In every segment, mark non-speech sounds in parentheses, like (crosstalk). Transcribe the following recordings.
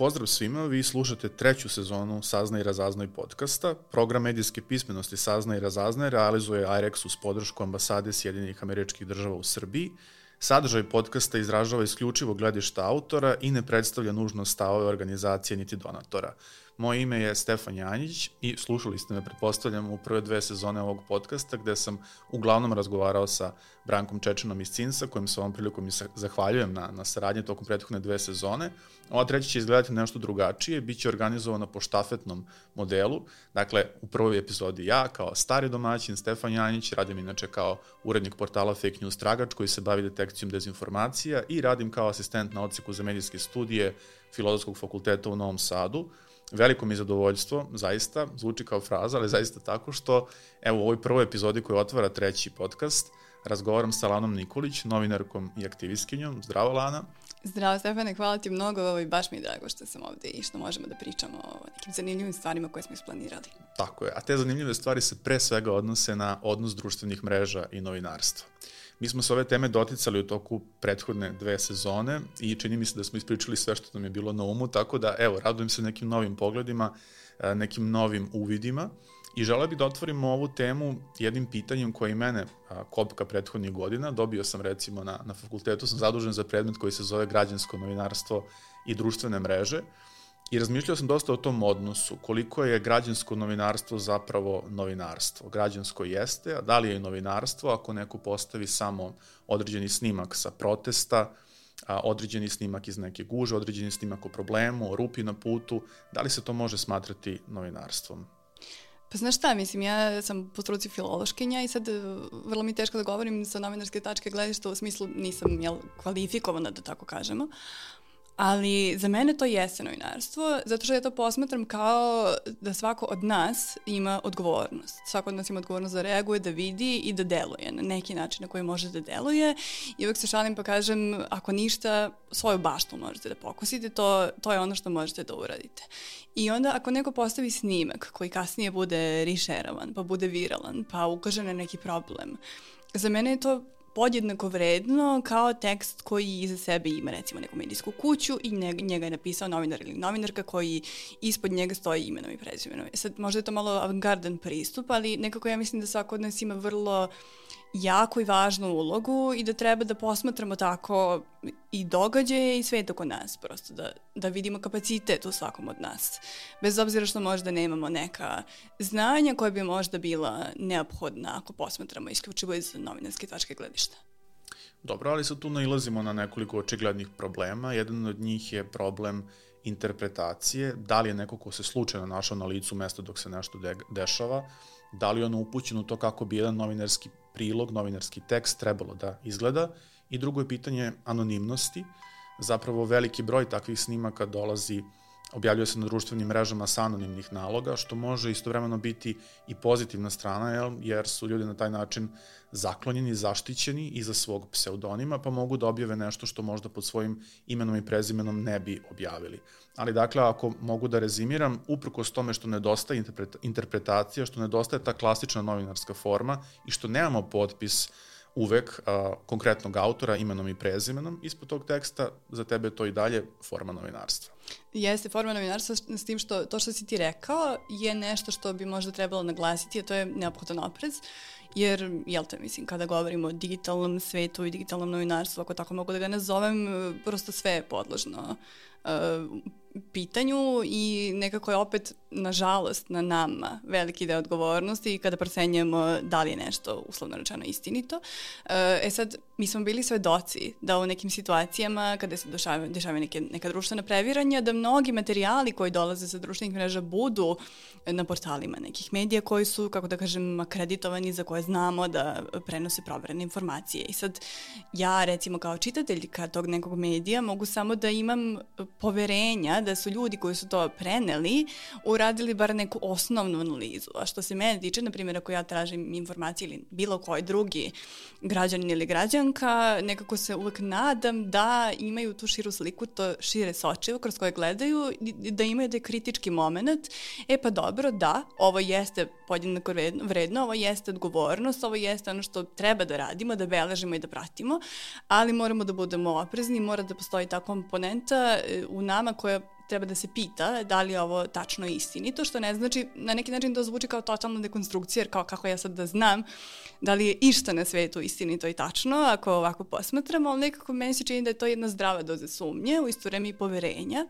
Pozdrav svima, vi slušate treću sezonu Sazna i razaznaj podcasta. Program medijske pismenosti Sazna i razaznaj realizuje IREX uz podršku ambasade Sjedinih američkih država u Srbiji. Sadržaj podcasta izražava isključivo gledišta autora i ne predstavlja nužno stavove organizacije niti donatora. Moje ime je Stefan Janjić i slušali ste me, pretpostavljam, u prve dve sezone ovog podcasta gde sam uglavnom razgovarao sa Brankom Čečenom iz Cinsa, kojim se ovom prilikom i zahvaljujem na, na saradnji tokom prethodne dve sezone. Ova treća će izgledati nešto drugačije, bit će organizovana po štafetnom modelu. Dakle, u prvoj epizodi ja, kao stari domaćin, Stefan Janjić, radim inače kao urednik portala Fake News Tragač, koji se bavi detekcijom dezinformacija i radim kao asistent na odseku za medijske studije Filozofskog fakulteta u Novom Sadu veliko mi zadovoljstvo, zaista, zvuči kao fraza, ali zaista tako što, evo u ovoj prvoj epizodi koja otvara treći podcast, razgovaram sa Lanom Nikolić, novinarkom i aktivistkinjom. Zdravo, Lana. Zdravo, Stefane, hvala ti mnogo ovo i baš mi je drago što sam ovde i što možemo da pričamo o nekim zanimljivim stvarima koje smo isplanirali. Tako je, a te zanimljive stvari se pre svega odnose na odnos društvenih mreža i novinarstva. Mi smo se ove teme doticali u toku prethodne dve sezone i čini mi se da smo ispričali sve što nam je bilo na umu, tako da evo, radujem se nekim novim pogledima, e, nekim novim uvidima i želeo bih da otvorimo ovu temu jednim pitanjem koje mene kopka prethodnih godina. Dobio sam recimo na, na fakultetu, sam zadužen za predmet koji se zove građansko novinarstvo i društvene mreže I razmišljao sam dosta o tom odnosu, koliko je građansko novinarstvo zapravo novinarstvo. Građansko jeste, a da li je novinarstvo ako neko postavi samo određeni snimak sa protesta, a, određeni snimak iz neke guže, određeni snimak o problemu, o rupi na putu, da li se to može smatrati novinarstvom? Pa znaš šta, mislim, ja sam po struci filološkinja i sad e, vrlo mi teško da govorim sa novinarske tačke gledišta, u smislu nisam jel, kvalifikovana, da tako kažemo, Ali za mene to jeste novinarstvo, zato što ja to posmatram kao da svako od nas ima odgovornost. Svako od nas ima odgovornost da reaguje, da vidi i da deluje na neki način na koji može da deluje. I uvek se šalim pa kažem, ako ništa, svoju baštu možete da pokusite, to, to je ono što možete da uradite. I onda ako neko postavi snimak koji kasnije bude rišerovan, pa bude viralan, pa ukaže na neki problem, za mene je to podjednako vredno kao tekst koji iza sebe ima recimo neku medijsku kuću i njega je napisao novinar ili novinarka koji ispod njega stoji imenom i prezimenom. E sad možda je to malo avantgardan pristup, ali nekako ja mislim da svako od nas ima vrlo jako i važnu ulogu i da treba da posmatramo tako i događaje i svet oko nas, prosto da, da vidimo kapacitet u svakom od nas. Bez obzira što možda nemamo neka znanja koja bi možda bila neophodna ako posmatramo isključivo iz novinarske tačke gledišta. Dobro, ali sad tu nailazimo na nekoliko očiglednih problema. Jedan od njih je problem interpretacije, da li je neko ko se slučajno našao na licu mesta dok se nešto de dešava, da li je ono upućeno u to kako bi jedan novinarski prilog, novinarski tekst trebalo da izgleda i drugo je pitanje anonimnosti. Zapravo veliki broj takvih snimaka dolazi objavljuje se na društvenim mrežama sa anonimnih naloga, što može istovremeno biti i pozitivna strana, jer su ljudi na taj način zaklonjeni, zaštićeni iza svog pseudonima, pa mogu da objave nešto što možda pod svojim imenom i prezimenom ne bi objavili. Ali dakle, ako mogu da rezimiram, uprkos tome što nedostaje interpretacija, što nedostaje ta klasična novinarska forma i što nemamo potpis uvek a, konkretnog autora imenom i prezimenom ispod tog teksta, za tebe je to i dalje forma novinarstva. Jeste forma novinarstva s tim što to što si ti rekao je nešto što bi možda trebalo naglasiti, a to je neophodan oprez, jer, jel te, mislim, kada govorimo o digitalnom svetu i digitalnom novinarstvu, ako tako mogu da ga nazovem, prosto sve je podložno uh, pitanju i nekako je opet, nažalost, na nama veliki deo odgovornosti kada procenjujemo da li je nešto uslovno rečeno istinito. E sad, mi smo bili svedoci da u nekim situacijama kada se dešavaju, dešavaju neke, neka društvena previranja, da mnogi materijali koji dolaze sa društvenih mreža budu na portalima nekih medija koji su, kako da kažem, akreditovani za koje znamo da prenose proverene informacije. I sad, ja recimo kao čitateljka tog nekog medija mogu samo da imam poverenja da su ljudi koji su to preneli uradili bar neku osnovnu analizu. A što se mene tiče, na primjer, ako ja tražim informacije ili bilo koji drugi građanin ili građanka, nekako se uvek nadam da imaju tu širu sliku, to šire sočivo kroz koje gledaju, da imaju da je kritički moment. E pa dobro, da, ovo jeste podjednako vredno, vredno, ovo jeste odgovornost, ovo jeste ono što treba da radimo, da beležimo i da pratimo, ali moramo da budemo oprezni, mora da postoji ta komponenta e, u nama koja treba da se pita da li je ovo tačno istinito, što ne znači, na neki način to zvuči kao totalna dekonstrukcija, jer kao kako ja sad da znam da li je išta na svetu istinito i tačno, ako ovako posmatramo, ali nekako meni se čini da je to jedna zdrava doza sumnje, u isto vreme i poverenja,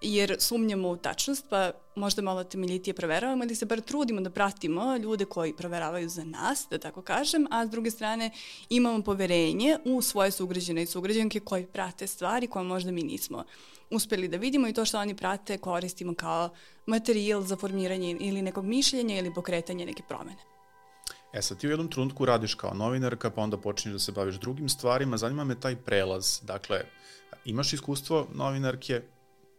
jer sumnjamo u tačnost, pa možda malo temeljitije proveravamo ili se bar trudimo da pratimo ljude koji proveravaju za nas, da tako kažem, a s druge strane imamo poverenje u svoje sugrađene i sugrađanke koji prate stvari koje možda mi nismo uspeli da vidimo i to što oni prate koristimo kao materijal za formiranje ili nekog mišljenja ili pokretanje neke promene. E sad, ti u jednom trenutku radiš kao novinarka, pa onda počinješ da se baviš drugim stvarima. Zanima me taj prelaz. Dakle, imaš iskustvo novinarke,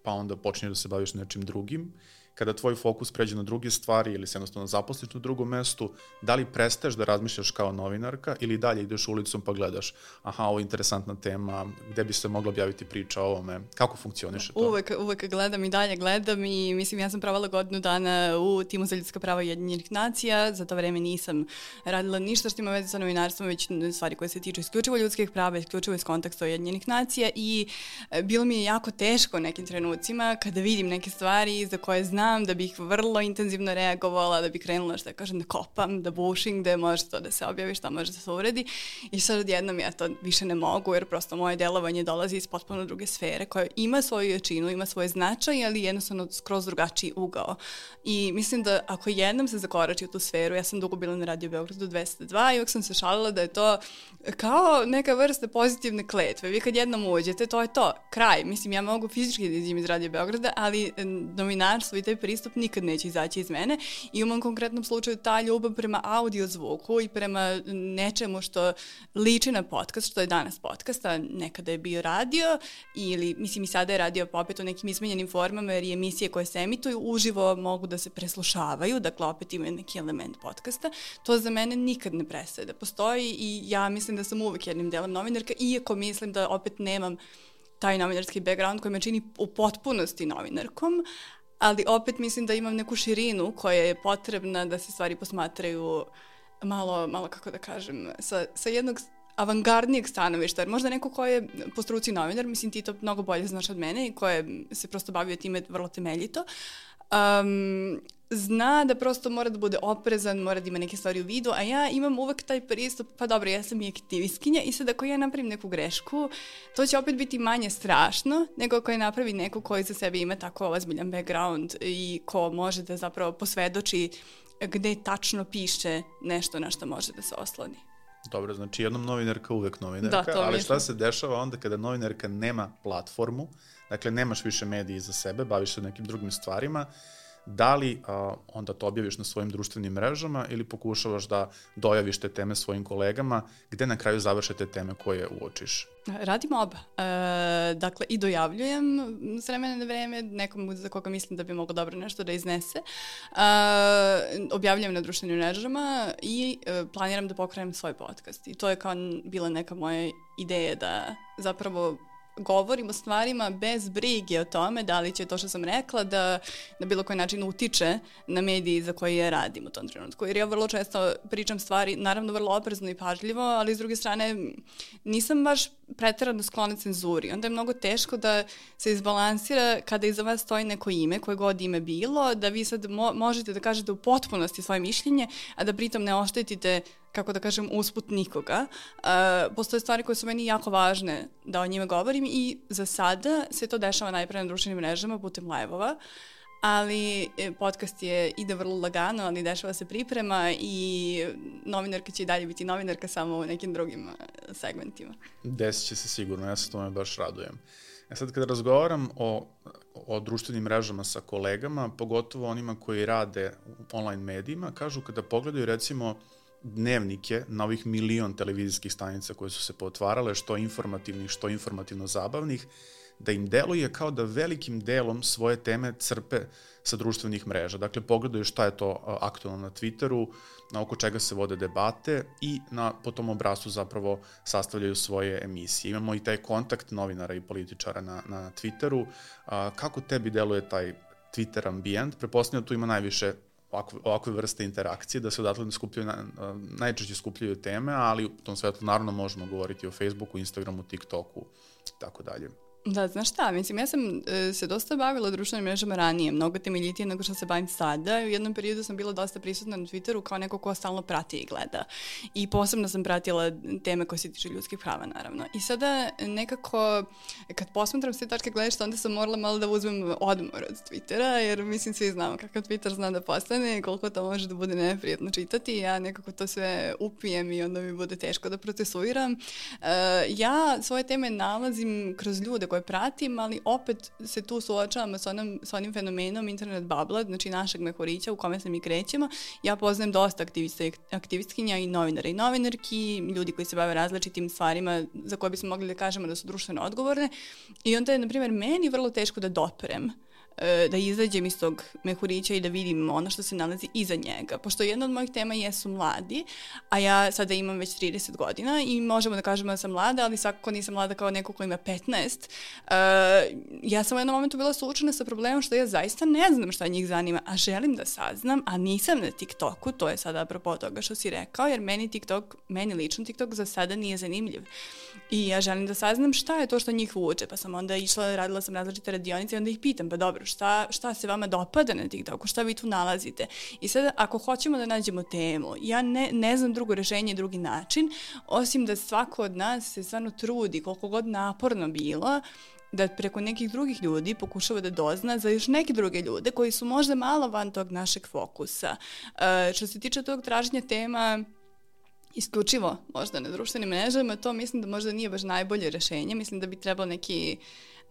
pa onda počinješ da se baviš nečim drugim kada tvoj fokus pređe na druge stvari ili se jednostavno zaposliš na drugom mestu, da li prestaješ da razmišljaš kao novinarka ili dalje ideš ulicom pa gledaš, aha, ovo je interesantna tema, gde bi se mogla objaviti priča o ovome, kako funkcioniše to? Uvek, uvek gledam i dalje gledam i mislim ja sam pravala godinu dana u timu za ljudska prava Jedinjenih nacija, za to vreme nisam radila ništa što ima veze sa novinarstvom, već stvari koje se tiču isključivo ljudskih prava, isključivo iz konteksta Jedinjenih nacija i e, bilo mi je jako teško nekim trenucima kada vidim neke stvari za koje znam znam da bih vrlo intenzivno reagovala, da bih krenula, što da kažem, da kopam, da bušim, gde može to da se objavi, šta može da se uredi. I sad odjednom ja to više ne mogu, jer prosto moje delovanje dolazi iz potpuno druge sfere, koja ima svoju jačinu, ima svoj značaj, ali jednostavno skroz drugačiji ugao. I mislim da ako jednom se zakorači u tu sferu, ja sam dugo bila na Radio Beogradu 202 i uvek sam se šalila da je to kao neka vrsta pozitivne kletve. Vi kad jednom uđete, to je to, kraj. Mislim, ja mogu fizički da izađem iz Radio Beograda, ali novinarstvo i taj pristup nikad neće izaći iz mene i u mom konkretnom slučaju ta ljubav prema audio zvuku i prema nečemu što liči na podcast, što je danas podcast, a nekada je bio radio ili mislim i sada je radio opet u nekim izmenjenim formama jer i emisije koje se emituju uživo mogu da se preslušavaju, dakle opet imaju neki element podcasta. To za mene nikad ne prestaje da postoji i ja mislim da sam uvek jednim delom novinarka, iako mislim da opet nemam taj novinarski background koji me čini u potpunosti novinarkom, ali opet mislim da imam neku širinu koja je potrebna da se stvari posmatraju malo, malo kako da kažem, sa, sa jednog avangardnijeg stanovišta, jer možda neko ko je po struci novinar, mislim ti to mnogo bolje znaš od mene i ko je se prosto bavio time vrlo temeljito, um, zna da prosto mora da bude oprezan, mora da ima neke stvari u vidu, a ja imam uvek taj pristup, pa dobro, ja sam i aktivistkinja i sad ako ja napravim neku grešku, to će opet biti manje strašno nego ako je napravi neko koji za sebe ima tako ozbiljan background i ko može da zapravo posvedoči gde tačno piše nešto na što može da se osloni. Dobro, znači jednom novinarka uvek novinarka, da, ali šta se dešava onda kada novinarka nema platformu, dakle nemaš više medije za sebe, baviš se nekim drugim stvarima, da li a, onda to objaviš na svojim društvenim mrežama ili pokušavaš da dojaviš te teme svojim kolegama, gde na kraju završe te teme koje uočiš? Radim oba. E, dakle, i dojavljujem s vremena na vreme nekom za koga mislim da bi mogo dobro nešto da iznese. E, objavljujem na društvenim mrežama i e, planiram da pokrenem svoj podcast. I to je kao bila neka moja ideja da zapravo govorim o stvarima bez brige o tome da li će to što sam rekla da na bilo koji način utiče na mediji za koje radim u tom trenutku. Jer ja vrlo često pričam stvari, naravno vrlo oprezno i pažljivo, ali s druge strane nisam baš preterano sklona cenzuri. Onda je mnogo teško da se izbalansira kada iza vas stoji neko ime, koje god ime bilo, da vi sad mo možete da kažete u potpunosti svoje mišljenje, a da pritom ne oštetite kako da kažem, usput nikoga. Uh, postoje stvari koje su meni jako važne da o njima govorim i za sada se to dešava najpre na društvenim mrežama putem live-ova, ali e, podcast je ide vrlo lagano, ali dešava se priprema i novinarka će i dalje biti novinarka samo u nekim drugim e, segmentima. Desit će se sigurno, ja se tome baš radujem. E sad kada razgovaram o, o društvenim mrežama sa kolegama, pogotovo onima koji rade u online medijima, kažu kada pogledaju recimo dnevnike na ovih milion televizijskih stanica koje su se potvarale, što informativnih, što informativno zabavnih, da im deluje kao da velikim delom svoje teme crpe sa društvenih mreža. Dakle, pogledaju šta je to aktualno na Twitteru, na oko čega se vode debate i na, po tom obrazu zapravo sastavljaju svoje emisije. Imamo i taj kontakt novinara i političara na, na Twitteru. A, kako tebi deluje taj Twitter ambijent? Prepostavljam da tu ima najviše ovakve, ovakve vrste interakcije, da se odatle ne skupljaju, na, najčešće skupljaju teme, ali u tom svetlu naravno možemo govoriti o Facebooku, Instagramu, TikToku i tako dalje. Da, znaš šta, mislim, ja sam e, se dosta bavila društvenim mrežama ranije, mnogo temeljitije nego što se bavim sada. U jednom periodu sam bila dosta prisutna na Twitteru kao neko ko stalno prati i gleda. I posebno sam pratila teme koje se tiče ljudskih prava, naravno. I sada nekako, kad posmatram sve tačke gledišta, onda sam morala malo da uzmem odmor od Twittera, jer mislim svi znamo kakav Twitter zna da postane i koliko to može da bude neprijatno čitati. Ja nekako to sve upijem i onda mi bude teško da procesuiram. Uh, ja svoje teme nalazim kroz ljude koje pratim, ali opet se tu suočavamo sa, onom, sa onim fenomenom internet babla, znači našeg mehurića u kome se mi krećemo. Ja poznajem dosta aktivista, aktivistkinja i novinara i novinarki, ljudi koji se bave različitim stvarima za koje bismo mogli da kažemo da su društveno odgovorne i onda je, na primjer, meni vrlo teško da doprem uh, da izađem iz tog mehurića i da vidim ono što se nalazi iza njega. Pošto jedna od mojih tema jesu mladi, a ja sada imam već 30 godina i možemo da kažemo da sam mlada, ali svakako nisam mlada kao neko ko ima 15. Uh, e, ja sam u jednom momentu bila suočena sa problemom što ja zaista ne znam šta njih zanima, a želim da saznam, a nisam na TikToku, to je sada apropo toga što si rekao, jer meni TikTok, meni lično TikTok za sada nije zanimljiv. I ja želim da saznam šta je to što njih vuče, pa sam onda išla, radila sam različite radionice i onda ih pitam, pa dobro, šta, šta se vama dopada na TikToku, šta vi tu nalazite. I sad, ako hoćemo da nađemo temu, ja ne, ne znam drugo rešenje, drugi način, osim da svako od nas se stvarno trudi, koliko god naporno bilo, da preko nekih drugih ljudi pokušava da dozna za još neke druge ljude koji su možda malo van tog našeg fokusa. Uh, što se tiče tog traženja tema, isključivo možda na društvenim mrežama, to mislim da možda nije baš najbolje rešenje. Mislim da bi trebalo neki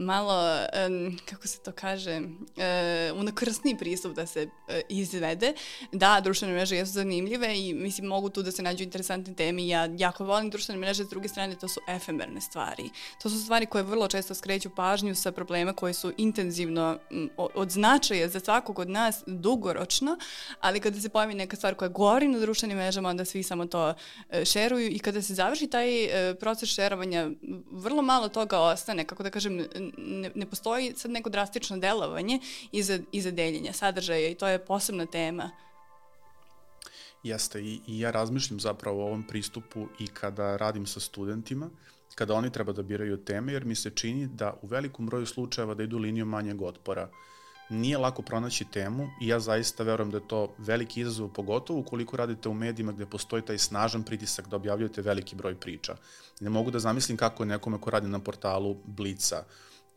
malo, um, kako se to kaže, uh, unakrsni pristup da se uh, izvede. Da, društvene mreže jesu zanimljive i mislim mogu tu da se nađu interesantne teme. Ja jako volim društvene mreže, s druge strane to su efemerne stvari. To su stvari koje vrlo često skreću pažnju sa problema koji su intenzivno m, od značaja za svakog od nas dugoročno, ali kada se pojavi neka stvar koja gori na društvenim mrežama, onda svi samo to uh, šeruju i kada se završi taj uh, proces šerovanja, vrlo malo toga ostane, kako da kažem, ne, ne postoji sad neko drastično delovanje iza, iza deljenja sadržaja i to je posebna tema. Jeste, i, i ja razmišljam zapravo o ovom pristupu i kada radim sa studentima, kada oni treba da biraju teme, jer mi se čini da u velikom broju slučajeva da idu linijom manjeg otpora. Nije lako pronaći temu i ja zaista verujem da je to veliki izazov, pogotovo ukoliko radite u medijima gde postoji taj snažan pritisak da objavljujete veliki broj priča. Ne mogu da zamislim kako je nekome ko radi na portalu Blica,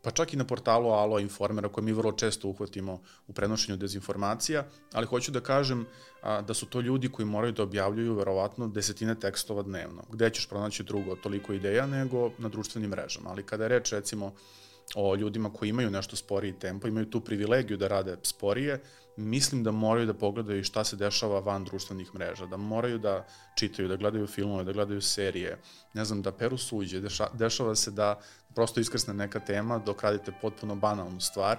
pa čak i na portalu Alo Informera koje mi vrlo često uhvatimo u prenošenju dezinformacija, ali hoću da kažem a, da su to ljudi koji moraju da objavljuju verovatno desetine tekstova dnevno. Gde ćeš pronaći drugo toliko ideja nego na društvenim mrežama, ali kada je reč recimo o ljudima koji imaju nešto sporiji tempo, imaju tu privilegiju da rade sporije, mislim da moraju da pogledaju šta se dešava van društvenih mreža, da moraju da čitaju, da gledaju filmove, da gledaju serije, ne znam, da peru suđe, deša, dešava se da prosto iskrsne neka tema dok radite potpuno banalnu stvar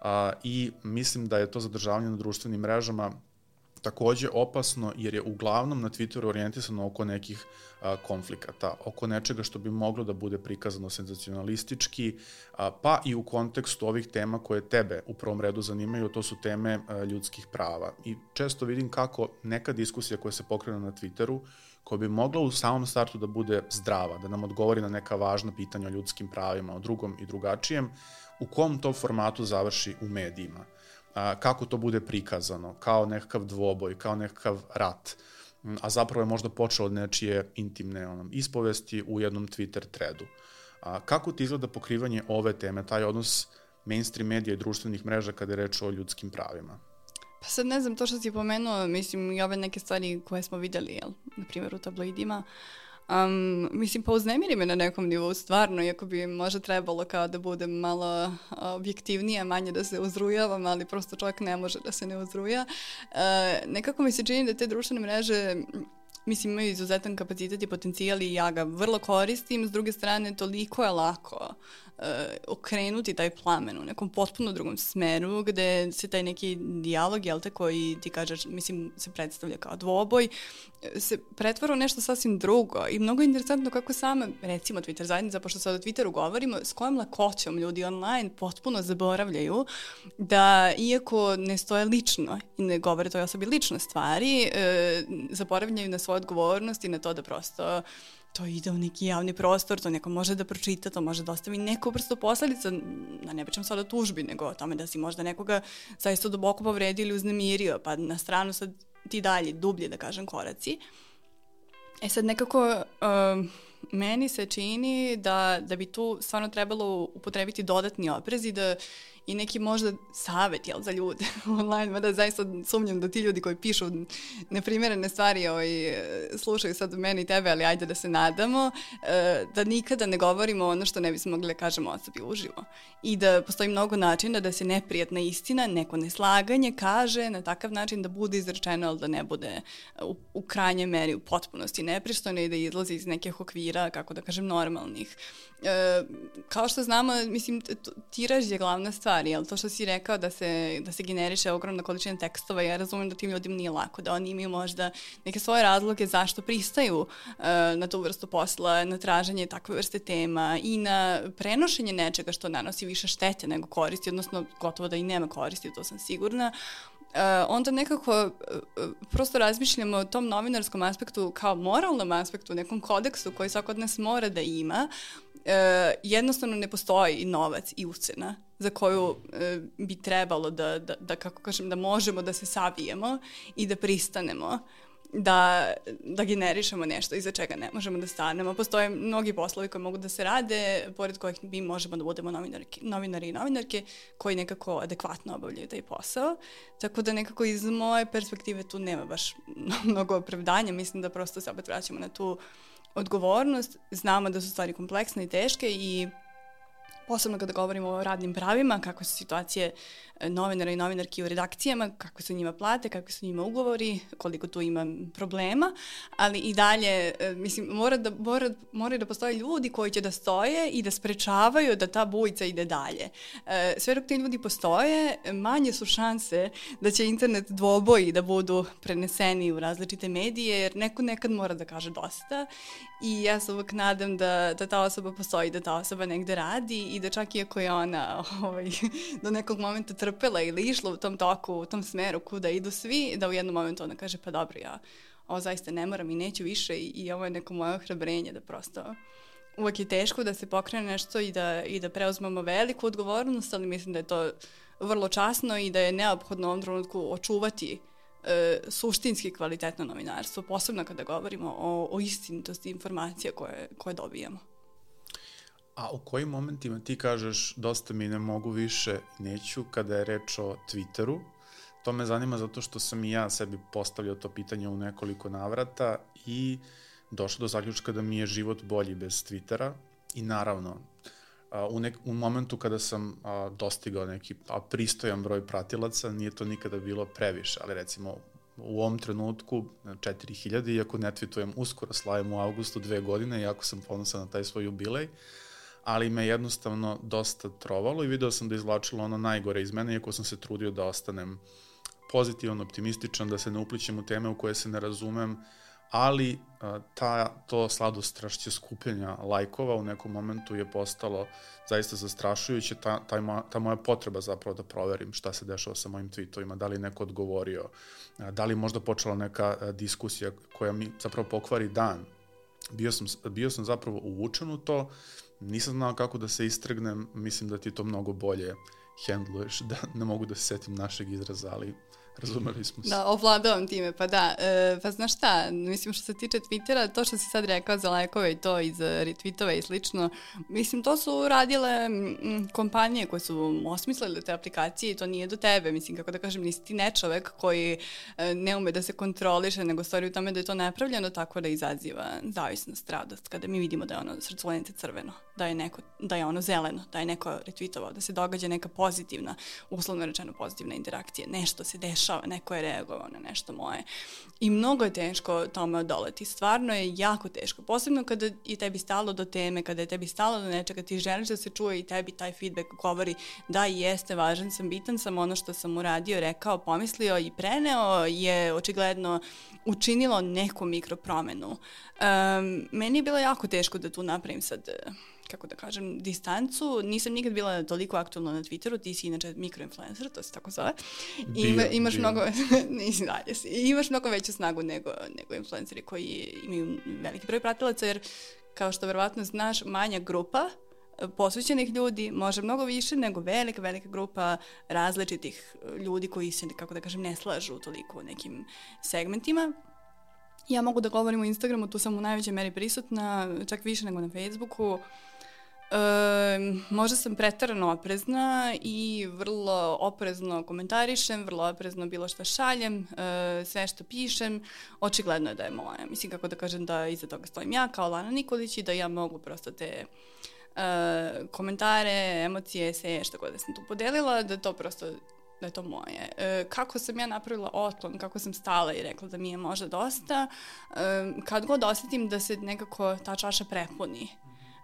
a, i mislim da je to zadržavanje na društvenim mrežama takođe opasno jer je uglavnom na Twitteru orijentisano oko nekih a, konflikata, oko nečega što bi moglo da bude prikazano senzacionalistički, a, pa i u kontekstu ovih tema koje tebe u prvom redu zanimaju, to su teme a, ljudskih prava. I često vidim kako neka diskusija koja se pokrena na Twitteru, koja bi mogla u samom startu da bude zdrava, da nam odgovori na neka važna pitanja o ljudskim pravima, o drugom i drugačijem, u kom to formatu završi u medijima kako to bude prikazano, kao nekakav dvoboj, kao nekakav rat, a zapravo je možda počeo od nečije intimne onom, ispovesti u jednom Twitter threadu. A, kako ti izgleda pokrivanje ove teme, taj odnos mainstream medija i društvenih mreža kada je reč o ljudskim pravima? Pa sad ne znam, to što si pomenuo, mislim i ove neke stvari koje smo videli, jel, na primjer u tabloidima, Um, mislim, pa uznemiri me na nekom nivou, stvarno, iako bi možda trebalo kao da budem malo objektivnija, manje da se uzrujavam, ali prosto čovjek ne može da se ne uzruja. Uh, nekako mi se čini da te društvene mreže mislim, imaju izuzetan kapacitet i potencijal i ja ga vrlo koristim, s druge strane toliko je lako okrenuti taj plamen u nekom potpuno drugom smeru gde se taj neki dijalog, jel te, koji ti kažeš, mislim, se predstavlja kao dvoboj, se pretvara u nešto sasvim drugo. I mnogo je interesantno kako sama, recimo Twitter zajednica, pošto sad o Twitteru govorimo, s kojom lakoćom ljudi online potpuno zaboravljaju da iako ne stoje lično i ne govore toj osobi lične stvari, e, zaboravljaju na svoju odgovornost i na to da prosto to ide u neki javni prostor, to neko može da pročita, to može da ostavi neku vrstu posledica, da ne pričam sad o tužbi, nego o tome da si možda nekoga zaista duboko povredio ili uznemirio, pa na stranu sad ti dalje, dublje da kažem koraci. E sad nekako uh, meni se čini da, da bi tu stvarno trebalo upotrebiti dodatni oprez i da i neki možda savet jel, za ljude (laughs) online, mada zaista sumnjam da ti ljudi koji pišu neprimerene stvari ovaj, slušaju sad meni i tebe, ali ajde da se nadamo, eh, da nikada ne govorimo ono što ne bismo mogli da kažemo osobi uživo. I da postoji mnogo načina da se neprijatna istina, neko neslaganje kaže na takav način da bude izrečeno, ali da ne bude u, u krajnje meri u potpunosti nepristojno i da izlazi iz nekih okvira, kako da kažem, normalnih. E, kao što znamo, mislim, tiraž je glavna stvar, jel? To što si rekao da se, da se generiše ogromna količina tekstova, ja razumem da tim ljudima nije lako, da oni imaju možda neke svoje razloge zašto pristaju e, na tu vrstu posla, na traženje takve vrste tema i na prenošenje nečega što nanosi više štete nego koristi, odnosno gotovo da i nema koristi, to sam sigurna. Uh, onda nekako uh, prosto razmišljamo o tom novinarskom aspektu kao moralnom aspektu, nekom kodeksu koji svako od nas mora da ima, e, jednostavno ne postoji novac i ucena za koju e, bi trebalo da, da, da, kako kažem, da možemo da se savijemo i da pristanemo da, da generišemo nešto iza čega ne možemo da stanemo. Postoje mnogi poslovi koji mogu da se rade, pored kojih mi možemo da budemo novinarki, novinari i novinarke koji nekako adekvatno obavljaju taj posao. Tako da nekako iz moje perspektive tu nema baš mnogo opravdanja. Mislim da prosto se opet vraćamo na tu uh, odgovornost, znamo da su stvari kompleksne i teške i posebno kada govorimo o radnim pravima, kakve su situacije novinara i novinarki u redakcijama, kakve su njima plate, kakve su njima ugovori, koliko tu ima problema, ali i dalje, e, mislim, mora da, mora, mora da postoje ljudi koji će da stoje i da sprečavaju da ta bujica ide dalje. E, sve dok ti ljudi postoje, manje su šanse da će internet dvoboji da budu preneseni u različite medije, jer neko nekad mora da kaže dosta i ja se uvek nadam da, da ta osoba postoji, da ta osoba negde radi i da čak iako je ona (laughs) ovaj, do nekog momenta trpela ili išla u tom toku, u tom smeru kuda idu svi, da u jednom momentu ona kaže pa dobro ja ovo zaista ne moram i neću više i, i ovo je neko moje ohrabrenje da prosto uvek je teško da se pokrene nešto i da, i da preuzmemo veliku odgovornost, ali mislim da je to vrlo časno i da je neophodno u ovom trenutku očuvati e, suštinski kvalitetno novinarstvo, posebno kada govorimo o, o istinitosti informacija koje, koje dobijamo. A u kojim momentima ti kažeš dosta mi ne mogu više, neću, kada je reč o Twitteru? To me zanima zato što sam i ja sebi postavljao to pitanje u nekoliko navrata i došao do zaključka da mi je život bolji bez Twittera i naravno u, nek, u momentu kada sam a, dostigao neki a, pristojan broj pratilaca, nije to nikada bilo previše, ali recimo u ovom trenutku 4000, iako ne tweetujem uskoro, slavim u avgustu dve godine, iako sam ponosan na taj svoj jubilej, ali me jednostavno dosta trovalo i video sam da izvlačilo ono najgore iz mene, iako sam se trudio da ostanem pozitivan, optimističan, da se ne uplićem u teme u koje se ne razumem, ali ta, to sladostrašće skupljenja lajkova u nekom momentu je postalo zaista zastrašujuće, ta, ta, ta moja potreba zapravo da proverim šta se dešava sa mojim tweetovima, da li neko odgovorio, da li možda počela neka diskusija koja mi zapravo pokvari dan. Bio sam, bio sam zapravo uvučen u to, nisam znao kako da se istrgnem, mislim da ti to mnogo bolje hendluješ, da ne mogu da se setim našeg izraza, ali Razumeli smo se. Da, ovladavam time, pa da. E, pa znaš šta, mislim što se tiče Twittera, to što si sad rekao za lajkove i to iz retweetova i slično, mislim to su radile m, kompanije koje su osmislile te aplikacije i to nije do tebe, mislim kako da kažem, nisi ti ne čovek koji e, ne ume da se kontroliše, nego stvari u tome da je to napravljeno tako da izaziva zavisnost, radost, kada mi vidimo da je ono srcovenice crveno, da je, neko, da je ono zeleno, da je neko retweetovao, da se događa neka pozitivna, uslovno rečeno pozitivna interakcija, nešto se dešava dešava, neko je reagovao na nešto moje. I mnogo je teško tome odoleti. Stvarno je jako teško. Posebno kada je tebi stalo do teme, kada je tebi stalo do nečega, ti želiš da se čuje i tebi taj feedback govori da jeste, važan sam, bitan sam, ono što sam uradio, rekao, pomislio i preneo je očigledno učinilo neku mikropromenu. Um, meni je bilo jako teško da tu napravim sad kako da kažem, distancu. Nisam nikad bila toliko aktualna na Twitteru, ti si inače mikroinfluencer, to se tako zove. I ima, imaš bio. mnogo, (laughs) nisi dalje si, imaš mnogo veću snagu nego, nego influenceri koji imaju veliki broj pratilaca, jer kao što verovatno znaš, manja grupa e, posvećenih ljudi može mnogo više nego velika, velika grupa različitih ljudi koji se, kako da kažem, ne slažu toliko u nekim segmentima. Ja mogu da govorim o Instagramu, tu sam u najvećoj meri prisutna, čak više nego na Facebooku. E, možda sam pretarano oprezna i vrlo oprezno komentarišem, vrlo oprezno bilo što šaljem, e, sve što pišem, očigledno je da je moja. Mislim kako da kažem da iza toga stojim ja kao Lana Nikolić i da ja mogu prosto te e, komentare, emocije, sve što god da sam tu podelila, da to prosto da je to moje. E, kako sam ja napravila otklon, kako sam stala i rekla da mi je možda dosta, e, kad god osetim da se nekako ta čaša prepuni,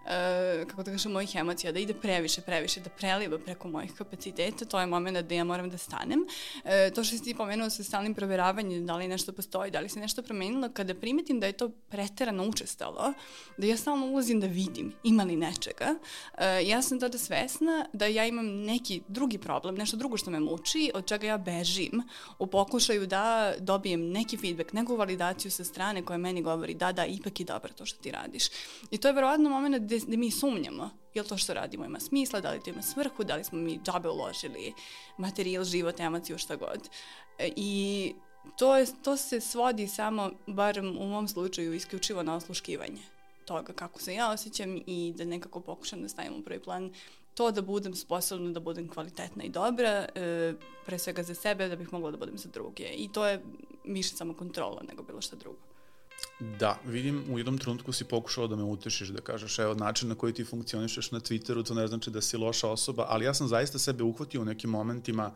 uh, kako da kažem, mojih emocija, da ide previše, previše, da preliva preko mojih kapaciteta, to je moment da ja moram da stanem. Uh, to što si ti pomenuo sa stalnim proveravanjem, da li nešto postoji, da li se nešto promenilo, kada primetim da je to preterano učestalo, da ja stalno ulazim da vidim ima li nečega, uh, ja sam tada svesna da ja imam neki drugi problem, nešto drugo što me muči, od čega ja bežim u pokušaju da dobijem neki feedback, neku validaciju sa strane koja meni govori da, da, ipak je dobro to što ti radiš. I to je verovatno moment gde, gde mi sumnjamo je li to što radimo ima smisla, da li to ima svrhu, da li smo mi džabe uložili materijal, život, emociju, šta god. E, I to, je, to se svodi samo, barem u mom slučaju, isključivo na osluškivanje toga kako se ja osjećam i da nekako pokušam da stavim u prvi plan to da budem sposobna da budem kvalitetna i dobra, e, pre svega za sebe, da bih mogla da budem za druge. I to je više samo kontrola nego bilo šta drugo. Da, vidim, u jednom trenutku si pokušao da me utešiš, da kažeš, evo, način na koji ti funkcionišeš na Twitteru, to ne znači da si loša osoba, ali ja sam zaista sebe uhvatio u nekim momentima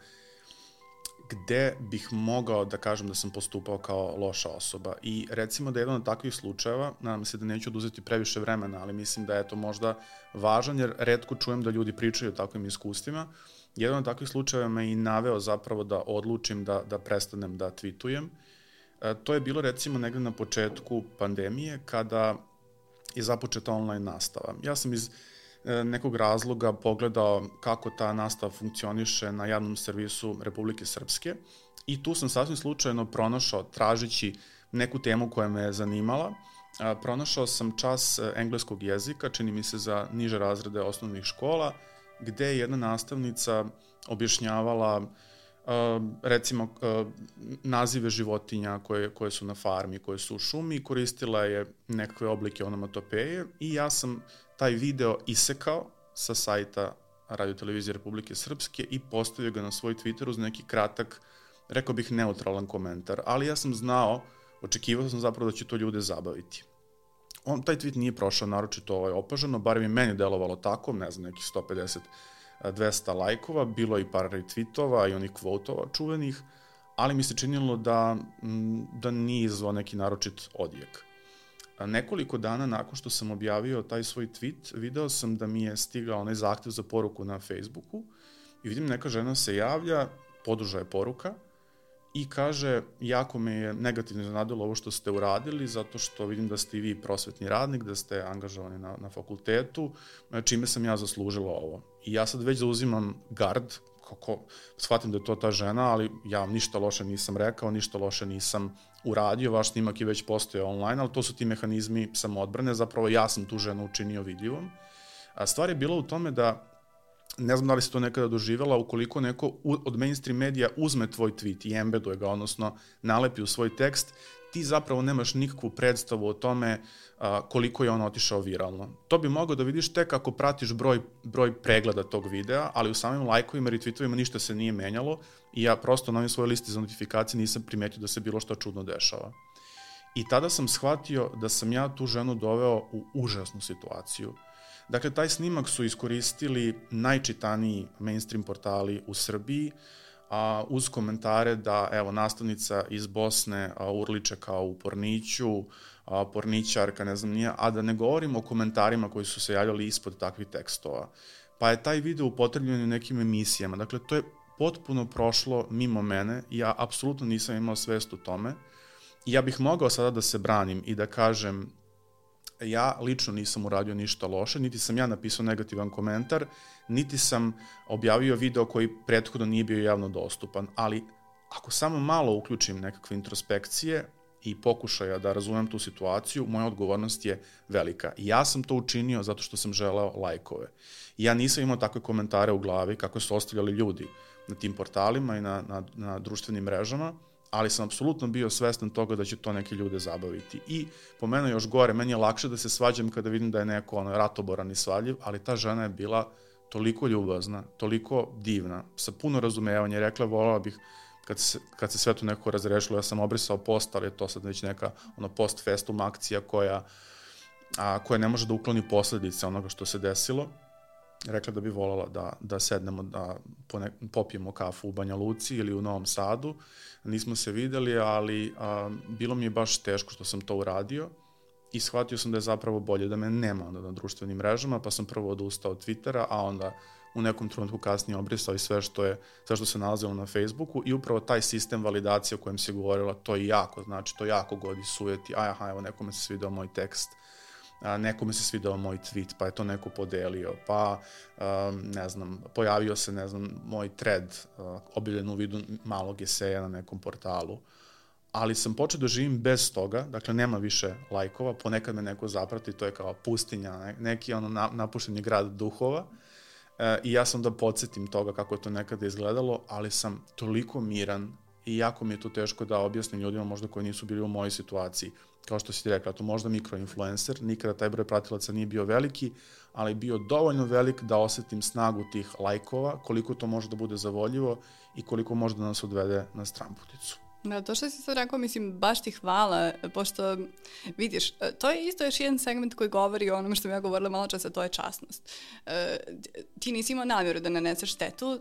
gde bih mogao da kažem da sam postupao kao loša osoba. I recimo da je jedan od takvih slučajeva, nadam se da neću oduzeti previše vremena, ali mislim da je to možda važan, jer redko čujem da ljudi pričaju o takvim iskustvima. Jedan od takvih slučajeva me i naveo zapravo da odlučim da, da prestanem da tweetujem to je bilo recimo negde na početku pandemije kada je započeta online nastava. Ja sam iz e, nekog razloga pogledao kako ta nastava funkcioniše na javnom servisu Republike Srpske i tu sam sasvim slučajno pronašao, tražići neku temu koja me je zanimala, pronašao sam čas e, engleskog jezika, čini mi se za niže razrede osnovnih škola, gde je jedna nastavnica objašnjavala uh, recimo nazive životinja koje, koje su na farmi, koje su u šumi, koristila je nekakve oblike onomatopeje i ja sam taj video isekao sa sajta Radio Televizije Republike Srpske i postavio ga na svoj Twitter uz neki kratak, rekao bih neutralan komentar, ali ja sam znao, očekivao sam zapravo da će to ljude zabaviti. On, taj tweet nije prošao naročito ovaj, opažano, bar mi meni delovalo tako, ne znam, nekih 150 200 lajkova, bilo i par retweetova i onih kvotova čuvenih, ali mi se činilo da, da nije izvao neki naročit odjek. Nekoliko dana nakon što sam objavio taj svoj tweet, video sam da mi je stigao onaj zahtev za poruku na Facebooku i vidim neka žena se javlja, poduža je poruka i kaže jako me je negativno iznadilo ovo što ste uradili zato što vidim da ste i vi prosvetni radnik, da ste angažovani na, na fakultetu, čime sam ja zaslužila ovo. I ja sad već zauzimam gard, kako shvatim da je to ta žena, ali ja vam ništa loše nisam rekao, ništa loše nisam uradio, vaš snimak je već postoje online, ali to su ti mehanizmi samoodbrane, zapravo ja sam tu ženu učinio vidljivom. A stvar je bila u tome da ne znam da li si to nekada doživjela, ukoliko neko od mainstream medija uzme tvoj tweet i embeduje ga, odnosno nalepi u svoj tekst, ti zapravo nemaš nikakvu predstavu o tome a, koliko je on otišao viralno. To bi mogao da vidiš tek ako pratiš broj, broj pregleda tog videa, ali u samim lajkovima i retweetovima ništa se nije menjalo i ja prosto na ovim svojoj listi za notifikacije nisam primetio da se bilo što čudno dešava. I tada sam shvatio da sam ja tu ženu doveo u užasnu situaciju Dakle, taj snimak su iskoristili najčitaniji mainstream portali u Srbiji, a, uz komentare da evo nastavnica iz Bosne a, urliče kao u Porniću, a, ne znam nije, a da ne govorim o komentarima koji su se javljali ispod takvih tekstova. Pa je taj video upotrebljen u nekim emisijama. Dakle, to je potpuno prošlo mimo mene i ja apsolutno nisam imao svest u tome. I ja bih mogao sada da se branim i da kažem ja lično nisam uradio ništa loše, niti sam ja napisao negativan komentar, niti sam objavio video koji prethodno nije bio javno dostupan, ali ako samo malo uključim nekakve introspekcije i pokušaja da razumem tu situaciju, moja odgovornost je velika. I ja sam to učinio zato što sam želeo lajkove. I ja nisam imao takve komentare u glavi kako su ostavljali ljudi na tim portalima i na, na, na društvenim mrežama, ali sam apsolutno bio svestan toga da će to neke ljude zabaviti. I po mene još gore, meni je lakše da se svađam kada vidim da je neko ono, ratoboran i svaljiv, ali ta žena je bila toliko ljubazna, toliko divna, sa puno razumevanja, rekla volala bih kad se, kad se sve to nekako razrešilo, ja sam obrisao post, ali je to sad već neka ono post festum akcija koja, a, koja ne može da ukloni posledice onoga što se desilo rekla da bi volala da, da sednemo, da pone, popijemo kafu u Banja Luci ili u Novom Sadu. Nismo se videli, ali a, bilo mi je baš teško što sam to uradio i shvatio sam da je zapravo bolje da me nema onda na društvenim mrežama, pa sam prvo odustao od Twittera, a onda u nekom trenutku kasnije obrisao i sve što je sve što se nalazilo na Facebooku i upravo taj sistem validacije o kojem se govorila, to je jako, znači to jako godi sujeti, aj aha, evo nekome se svidao moj tekst, a, nekome se svidao moj tweet, pa je to neko podelio, pa, um, ne znam, pojavio se, ne znam, moj thread, uh, obiljen u vidu malog eseja na nekom portalu, ali sam počeo da živim bez toga, dakle nema više lajkova, ponekad me neko zaprati, to je kao pustinja, neki ono na, napušteni grad duhova, e, i ja sam da podsjetim toga kako je to nekada izgledalo, ali sam toliko miran i jako mi je to teško da objasnim ljudima možda koji nisu bili u mojoj situaciji kao što si ti rekla, to možda mikroinfluencer, nikada taj broj pratilaca nije bio veliki, ali bio dovoljno velik da osetim snagu tih lajkova, koliko to može da bude zavoljivo i koliko može da nas odvede na stramputicu. Da, to što si sad rekao, mislim, baš ti hvala, pošto, vidiš, to je isto još jedan segment koji govori o onome što sam ja govorila malo časa, to je časnost. E, ti nisi imao namjeru da naneseš štetu, e,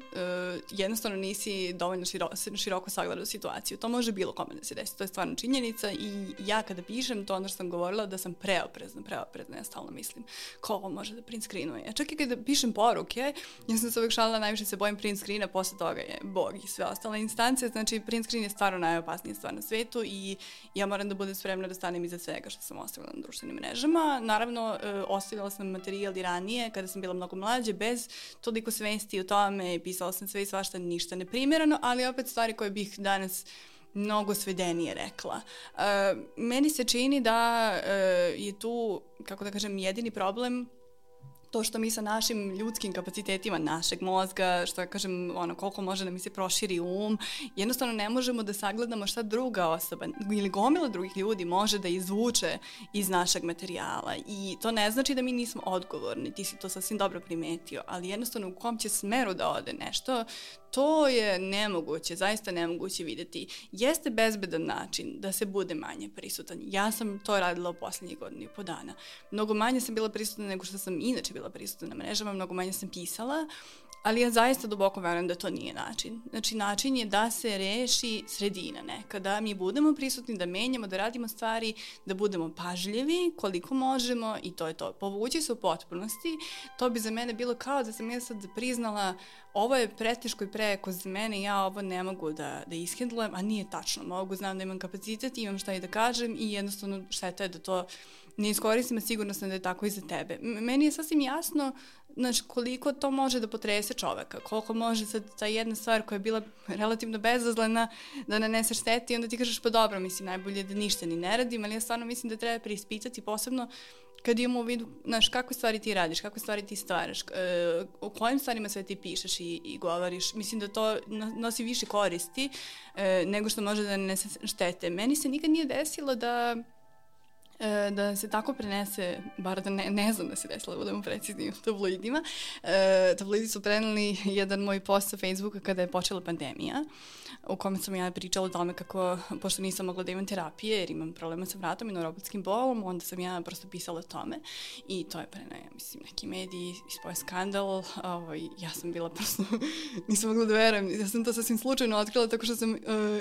jednostavno nisi dovoljno širo, široko sagledao situaciju. To može bilo kome da se desi, to je stvarno činjenica i ja kada pišem to ono što sam govorila da sam preoprezna, preoprezna, ja stalno mislim ko ovo može da print screenuje. Čak i kada pišem poruke, ja sam se uvek šalila, najviše se bojim print screena, posle toga je Bog i sve ostale instance, znači print screen je stvarno najopasnija stvar na svetu i ja moram da budem spremna da stanem iza svega što sam ostavila na društvenim mrežama. Naravno, e, ostavila sam materijal i ranije kada sam bila mnogo mlađe, bez toliko svesti o tome, pisala sam sve i svašta, ništa neprimjerano, ali opet stvari koje bih danas mnogo svedenije rekla. E, meni se čini da e, je tu, kako da kažem, jedini problem to što mi sa našim ljudskim kapacitetima našeg mozga, što ja kažem, ono, koliko može da mi se proširi um, jednostavno ne možemo da sagledamo šta druga osoba ili gomila drugih ljudi može da izvuče iz našeg materijala. I to ne znači da mi nismo odgovorni, ti si to sasvim dobro primetio, ali jednostavno u kom će smeru da ode nešto, to je nemoguće, zaista nemoguće videti. Jeste bezbedan način da se bude manje prisutan. Ja sam to radila u poslednjih godina i po dana. Mnogo manje sam bila prisutna nego što sam inače bila prisutna na mrežama, mnogo manje sam pisala, ali ja zaista duboko verujem da to nije način. Znači, način je da se reši sredina neka, da mi budemo prisutni, da menjamo, da radimo stvari, da budemo pažljivi koliko možemo i to je to. Povući se u potpunosti, to bi za mene bilo kao da sam ja sad priznala ovo je preteško i preko za mene, ja ovo ne mogu da, da ishendlujem, a nije tačno. Mogu, znam da imam kapacitet, imam šta i da kažem i jednostavno šteta je da to ne iskoristim, a sigurno sam da je tako i za tebe. Meni je sasvim jasno znači, koliko to može da potrese čoveka, koliko može sad ta jedna stvar koja je bila relativno bezazlena da nanese šteti i onda ti kažeš pa dobro, mislim, najbolje da ništa ni ne radim, ali ja stvarno mislim da treba preispitati posebno kad imamo u vidu, znaš, kakve stvari ti radiš, kakve stvari ti stvaraš, e, o kojim stvarima sve ti pišeš i, i govoriš, mislim da to nosi više koristi e, nego što može da ne štete. Meni se nikad nije desilo da e, da se tako prenese, bar da ne, ne znam da se desilo, da budemo precizni u tabloidima. E, tabloidi su preneli jedan moj post sa Facebooka kada je počela pandemija, u kome sam ja pričala o tome kako, pošto nisam mogla da imam terapije jer imam problema sa vratom i neuropatskim bolom, onda sam ja prosto pisala o tome i to je preneo, ja mislim, neki mediji, ispoje skandal, ovaj, ja sam bila prosto, (laughs) nisam mogla da verujem, ja sam to sasvim slučajno otkrila tako što sam uh,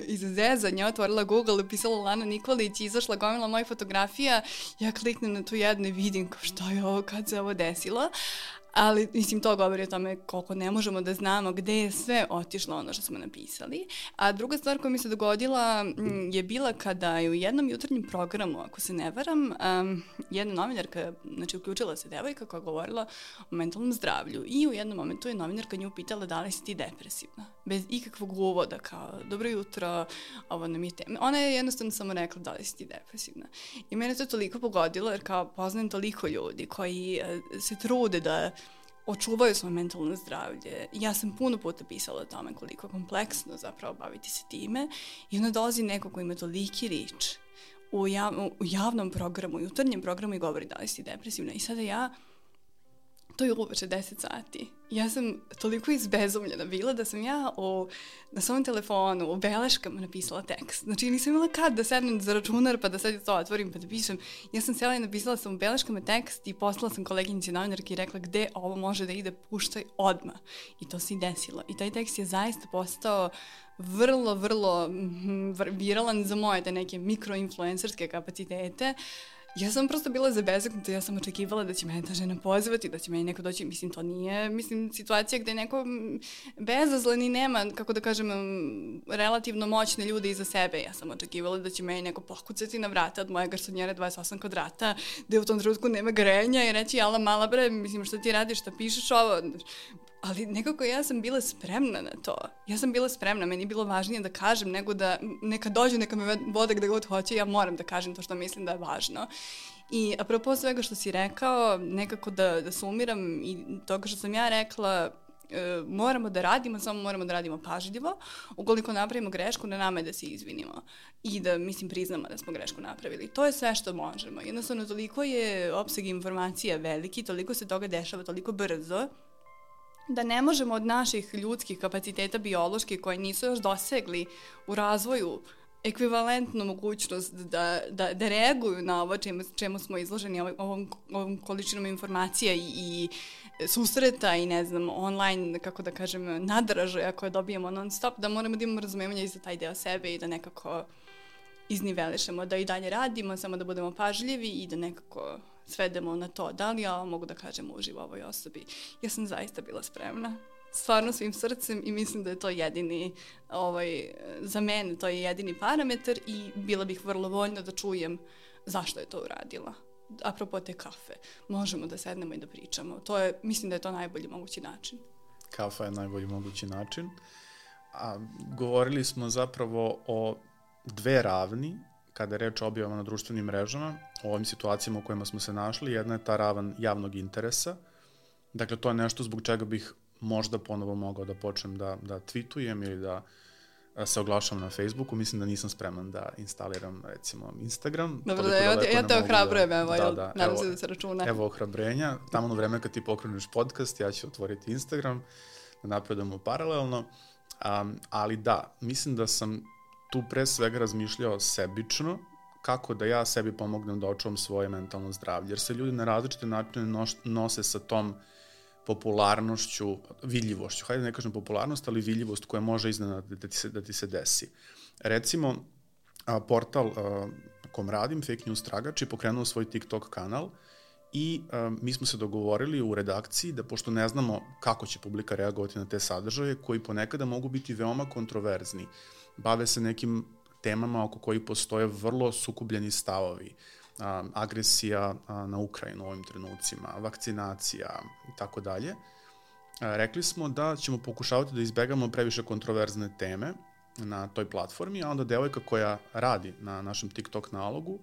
iz zezanja otvorila Google, pisala Lana Nikolić, izašla gomila moje fotografija, ja kliknem na tu jednu i vidim kao šta je ovo, kad se ovo desilo, ali mislim to govori o tome koliko ne možemo da znamo gde je sve otišlo ono što smo napisali. A druga stvar koja mi se dogodila mm, je bila kada je u jednom jutarnjem programu, ako se ne varam, um, jedna novinarka, znači uključila se devojka koja govorila o mentalnom zdravlju i u jednom momentu je novinarka nju pitala da li si ti depresivna, bez ikakvog uvoda kao dobro jutro, ovo nam je tema. Ona je jednostavno samo rekla da li si ti depresivna. I mene to toliko pogodilo jer kao poznajem toliko ljudi koji uh, se trude da očuvaju svoje mentalno zdravlje. Ja sam puno puta pisala o tome koliko je kompleksno zapravo baviti se time i onda dolazi neko ko ima toliki rič u, jav, u javnom programu, jutarnjem programu i govori da li si depresivna i sada ja to je uveče 10 sati. Ja sam toliko izbezumljena bila da sam ja u, na svom telefonu u beleškama napisala tekst. Znači nisam imala kad da sednem za računar pa da sad to otvorim pa da pišem. Ja sam sela i napisala sam u beleškama tekst i poslala sam koleginici novinarki i rekla gde ovo može da ide, puštaj odma. I to se i desilo. I taj tekst je zaista postao vrlo, vrlo viralan za moje te neke mikroinfluencerske kapacitete. Uh, Ja sam prosto bila zabezeknuta, ja sam očekivala da će mene ta žena pozvati, da će meni neko doći, mislim, to nije, mislim, situacija gde neko bezazlen i nema, kako da kažem, relativno moćne ljude iza sebe. Ja sam očekivala da će meni neko pokucati na vrata od moje garsonjere 28 kvadrata, gde u tom trenutku nema grenja i reći, jala mala bre, mislim, šta ti radiš, šta pišeš ovo? Ali nekako ja sam bila spremna na to. Ja sam bila spremna, meni je bilo važnije da kažem nego da neka dođu, neka me vode gde god hoće, ja moram da kažem to što mislim da je važno. I apropo svega što si rekao, nekako da, da sumiram i toga što sam ja rekla, e, moramo da radimo, samo moramo da radimo pažljivo. Ukoliko napravimo grešku, na nama je da se izvinimo i da, mislim, priznamo da smo grešku napravili. To je sve što možemo. Jednostavno, toliko je opseg informacija veliki, toliko se toga dešava toliko brzo, da ne možemo od naših ljudskih kapaciteta bioloških koji nisu još dosegli u razvoju ekvivalentnu mogućnost da, da, da reaguju na ovo čemu, čemu smo izloženi ovom, ovom količinom informacija i, i susreta i ne znam online, kako da kažem, nadražaja koje dobijemo non stop, da moramo da imamo razumevanje i za taj deo sebe i da nekako iznivelišemo, da i dalje radimo, samo da budemo pažljivi i da nekako svedemo na to. Da li ja mogu da kažem uživo ovoj osobi? Ja sam zaista bila spremna stvarno svim srcem i mislim da je to jedini, ovaj, za mene to je jedini parametar i bila bih vrlo voljna da čujem zašto je to uradila. Apropo te kafe, možemo da sednemo i da pričamo. To je, mislim da je to najbolji mogući način. Kafa je najbolji mogući način. A, govorili smo zapravo o dve ravni kada je reč o objavama na društvenim mrežama, o ovim situacijama u kojima smo se našli, jedna je ta ravan javnog interesa. Dakle, to je nešto zbog čega bih možda ponovo mogao da počnem da, da tweetujem ili da se oglašam na Facebooku, mislim da nisam spreman da instaliram recimo Instagram. Dobro, da, ja, ja te ohrabrujem, da, evo, da, da, nadam se da se računa. Evo ohrabrenja, tamo na vreme kad ti pokreneš podcast, ja ću otvoriti Instagram, da napredamo paralelno, um, ali da, mislim da sam tu pre svega razmišljao sebično, kako da ja sebi pomognem da očuvam svoje mentalno zdravlje, jer se ljudi na različite načine nose sa tom popularnošću, vidljivošću, hajde da ne kažem popularnost, ali vidljivost koja može iznena da ti se, da ti se desi. Recimo, portal kom radim, Fake News Tragač, je pokrenuo svoj TikTok kanal i mi smo se dogovorili u redakciji da pošto ne znamo kako će publika reagovati na te sadržaje, koji ponekada mogu biti veoma kontroverzni, bave se nekim temama oko kojih postoje vrlo sukubljeni stavovi, a, agresija a, na Ukrajinu u ovim trenucima, vakcinacija i tako dalje. Rekli smo da ćemo pokušavati da izbegamo previše kontroverzne teme na toj platformi, a onda devojka koja radi na našem TikTok nalogu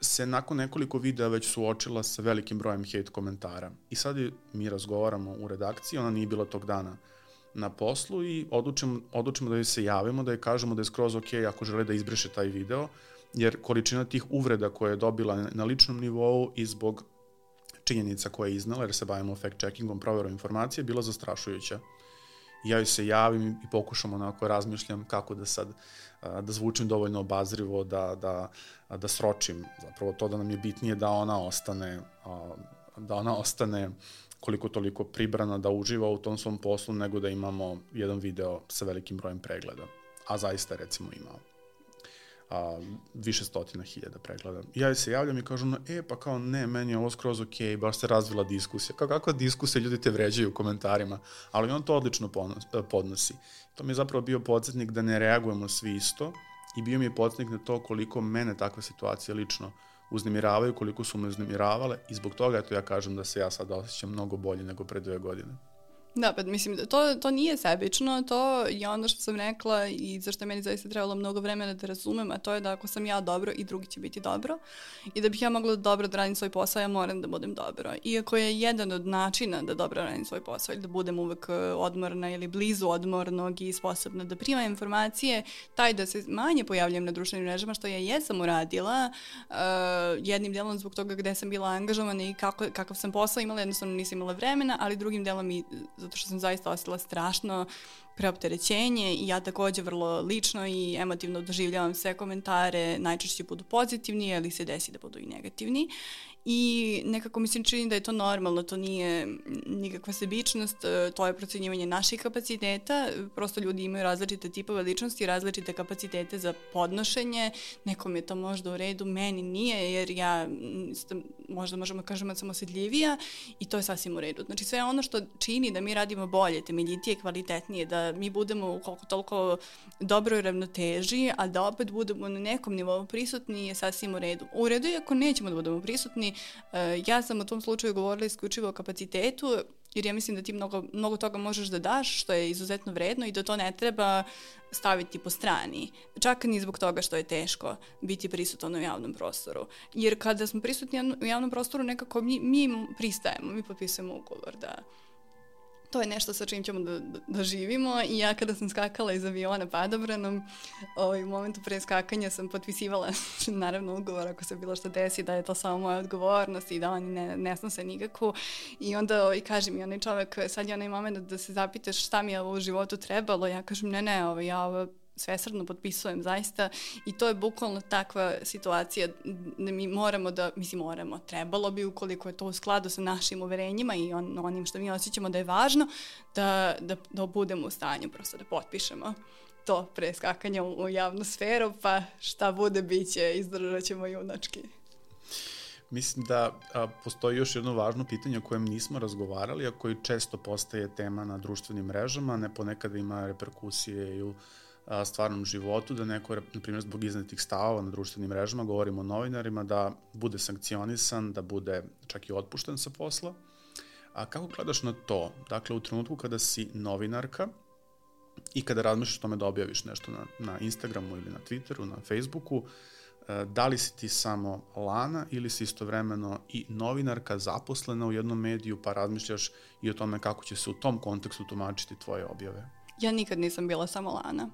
se nakon nekoliko videa već suočila sa velikim brojem hate komentara. I sad mi razgovaramo u redakciji, ona nije bila tog dana na poslu i odlučimo, odlučimo da joj se javimo, da joj kažemo da je skroz ok ako žele da izbriše taj video, jer količina tih uvreda koje je dobila na ličnom nivou i zbog činjenica koje je iznala, jer se bavimo fact-checkingom, proverom informacije, bila zastrašujuća. Ja joj se javim i pokušam onako razmišljam kako da sad da zvučim dovoljno obazrivo, da, da, da sročim. Zapravo to da nam je bitnije da ona ostane da ona ostane koliko toliko pribrana da uživa u tom svom poslu nego da imamo jedan video sa velikim brojem pregleda. A zaista recimo imao a, više stotina hiljada pregleda. Ja joj se javljam i kažem, e pa kao ne, meni je ovo skroz ok, baš se razvila diskusija. Kao kakva diskusija, ljudi te vređaju u komentarima, ali on to odlično podnosi. To mi je zapravo bio podsjetnik da ne reagujemo svi isto i bio mi je podsjetnik na to koliko mene takva situacija lično uznemiravaju, koliko su me uznemiravale i zbog toga eto ja kažem da se ja sad osjećam mnogo bolje nego pre dve godine. Da, pa mislim, to, to nije sebično, to je ono što sam rekla i zašto je meni zaista trebalo mnogo vremena da razumem, a to je da ako sam ja dobro i drugi će biti dobro i da bih ja mogla dobro da radim svoj posao, ja moram da budem dobro. Iako je jedan od načina da dobro radim svoj posao ili da budem uvek e, odmorna ili blizu odmornog i sposobna da prima informacije, taj da se manje pojavljam na društvenim mrežama, što ja jesam uradila, uh, jednim delom zbog toga gde sam bila angažovana i kako, kakav sam posao imala, jednostavno nisam imala vremena, ali drugim delom i zato što sam zaista ostala strašno preopterećenje i ja takođe vrlo lično i emotivno doživljavam sve komentare, najčešće budu pozitivni, ali se desi da budu i negativni i nekako mi se čini da je to normalno, to nije nikakva sebičnost, e, to je procenjivanje naših kapaciteta, prosto ljudi imaju različite tipove ličnosti, različite kapacitete za podnošenje, nekom je to možda u redu, meni nije, jer ja možda možemo da kažemo da sam osjetljivija i to je sasvim u redu. Znači sve ono što čini da mi radimo bolje, temeljitije, kvalitetnije, da mi budemo koliko toliko dobroj ravnoteži, a da opet budemo na nekom nivou prisutni je sasvim u redu. U redu je ako nećemo da budemo prisutni, E, ja sam u tom slučaju govorila isključivo o kapacitetu, jer ja mislim da ti mnogo, mnogo toga možeš da daš, što je izuzetno vredno i da to ne treba staviti po strani. Čak ni zbog toga što je teško biti prisutan u javnom prostoru. Jer kada smo prisutni u javnom prostoru, nekako mi, mi pristajemo, mi potpisujemo ugovor da to je nešto sa čim ćemo da, da, da živimo i ja kada sam skakala iz aviona padobranom, ovaj, u momentu pre skakanja sam potpisivala (laughs) naravno ugovor ako se bilo što desi da je to samo moja odgovornost i da oni ne, ne snose nikakvu. I onda ovaj, kaže mi onaj čovek sad je onaj moment da se zapitaš šta mi je ovo u životu trebalo, ja kažem ne ne, ovaj, ja ovo svesredno potpisujem zaista i to je bukvalno takva situacija da mi moramo da, mislim moramo, trebalo bi ukoliko je to u skladu sa našim uverenjima i on, onim što mi osjećamo da je važno, da, da, da budemo u stanju prosto da potpišemo to pre skakanja u, u javnu sferu, pa šta bude, bit će, izdržat ćemo junački. Mislim da a, postoji još jedno važno pitanje o kojem nismo razgovarali, a koji često postaje tema na društvenim mrežama, ne ponekada ima reperkusije i u a, stvarnom životu, da neko, na primjer, zbog iznetih stavova na društvenim mrežama, govorimo o novinarima, da bude sankcionisan, da bude čak i otpušten sa posla. A kako gledaš na to? Dakle, u trenutku kada si novinarka i kada razmišljaš o tome da objaviš nešto na, na Instagramu ili na Twitteru, na Facebooku, da li si ti samo Lana ili si istovremeno i novinarka zaposlena u jednom mediju pa razmišljaš i o tome kako će se u tom kontekstu tumačiti tvoje objave? Ja nikad nisam bila samo Lana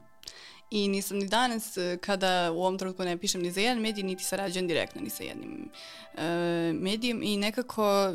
i nisam ni danas, e, kada u ovom trenutku ne pišem ni za jedan medij, niti sarađujem direktno ni sa jednim e, medijem i nekako,